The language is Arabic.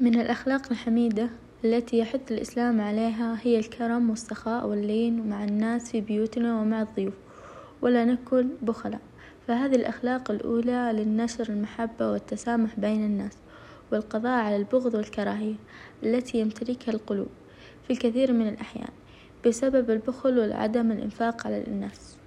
من الأخلاق الحميدة التي يحث الإسلام عليها هي الكرم والسخاء واللين مع الناس في بيوتنا ومع الضيوف، ولا نكن بخلاء، فهذه الأخلاق الأولى للنشر المحبة والتسامح بين الناس، والقضاء على البغض والكراهية التي يمتلكها القلوب في الكثير من الأحيان بسبب البخل وعدم الإنفاق على الناس.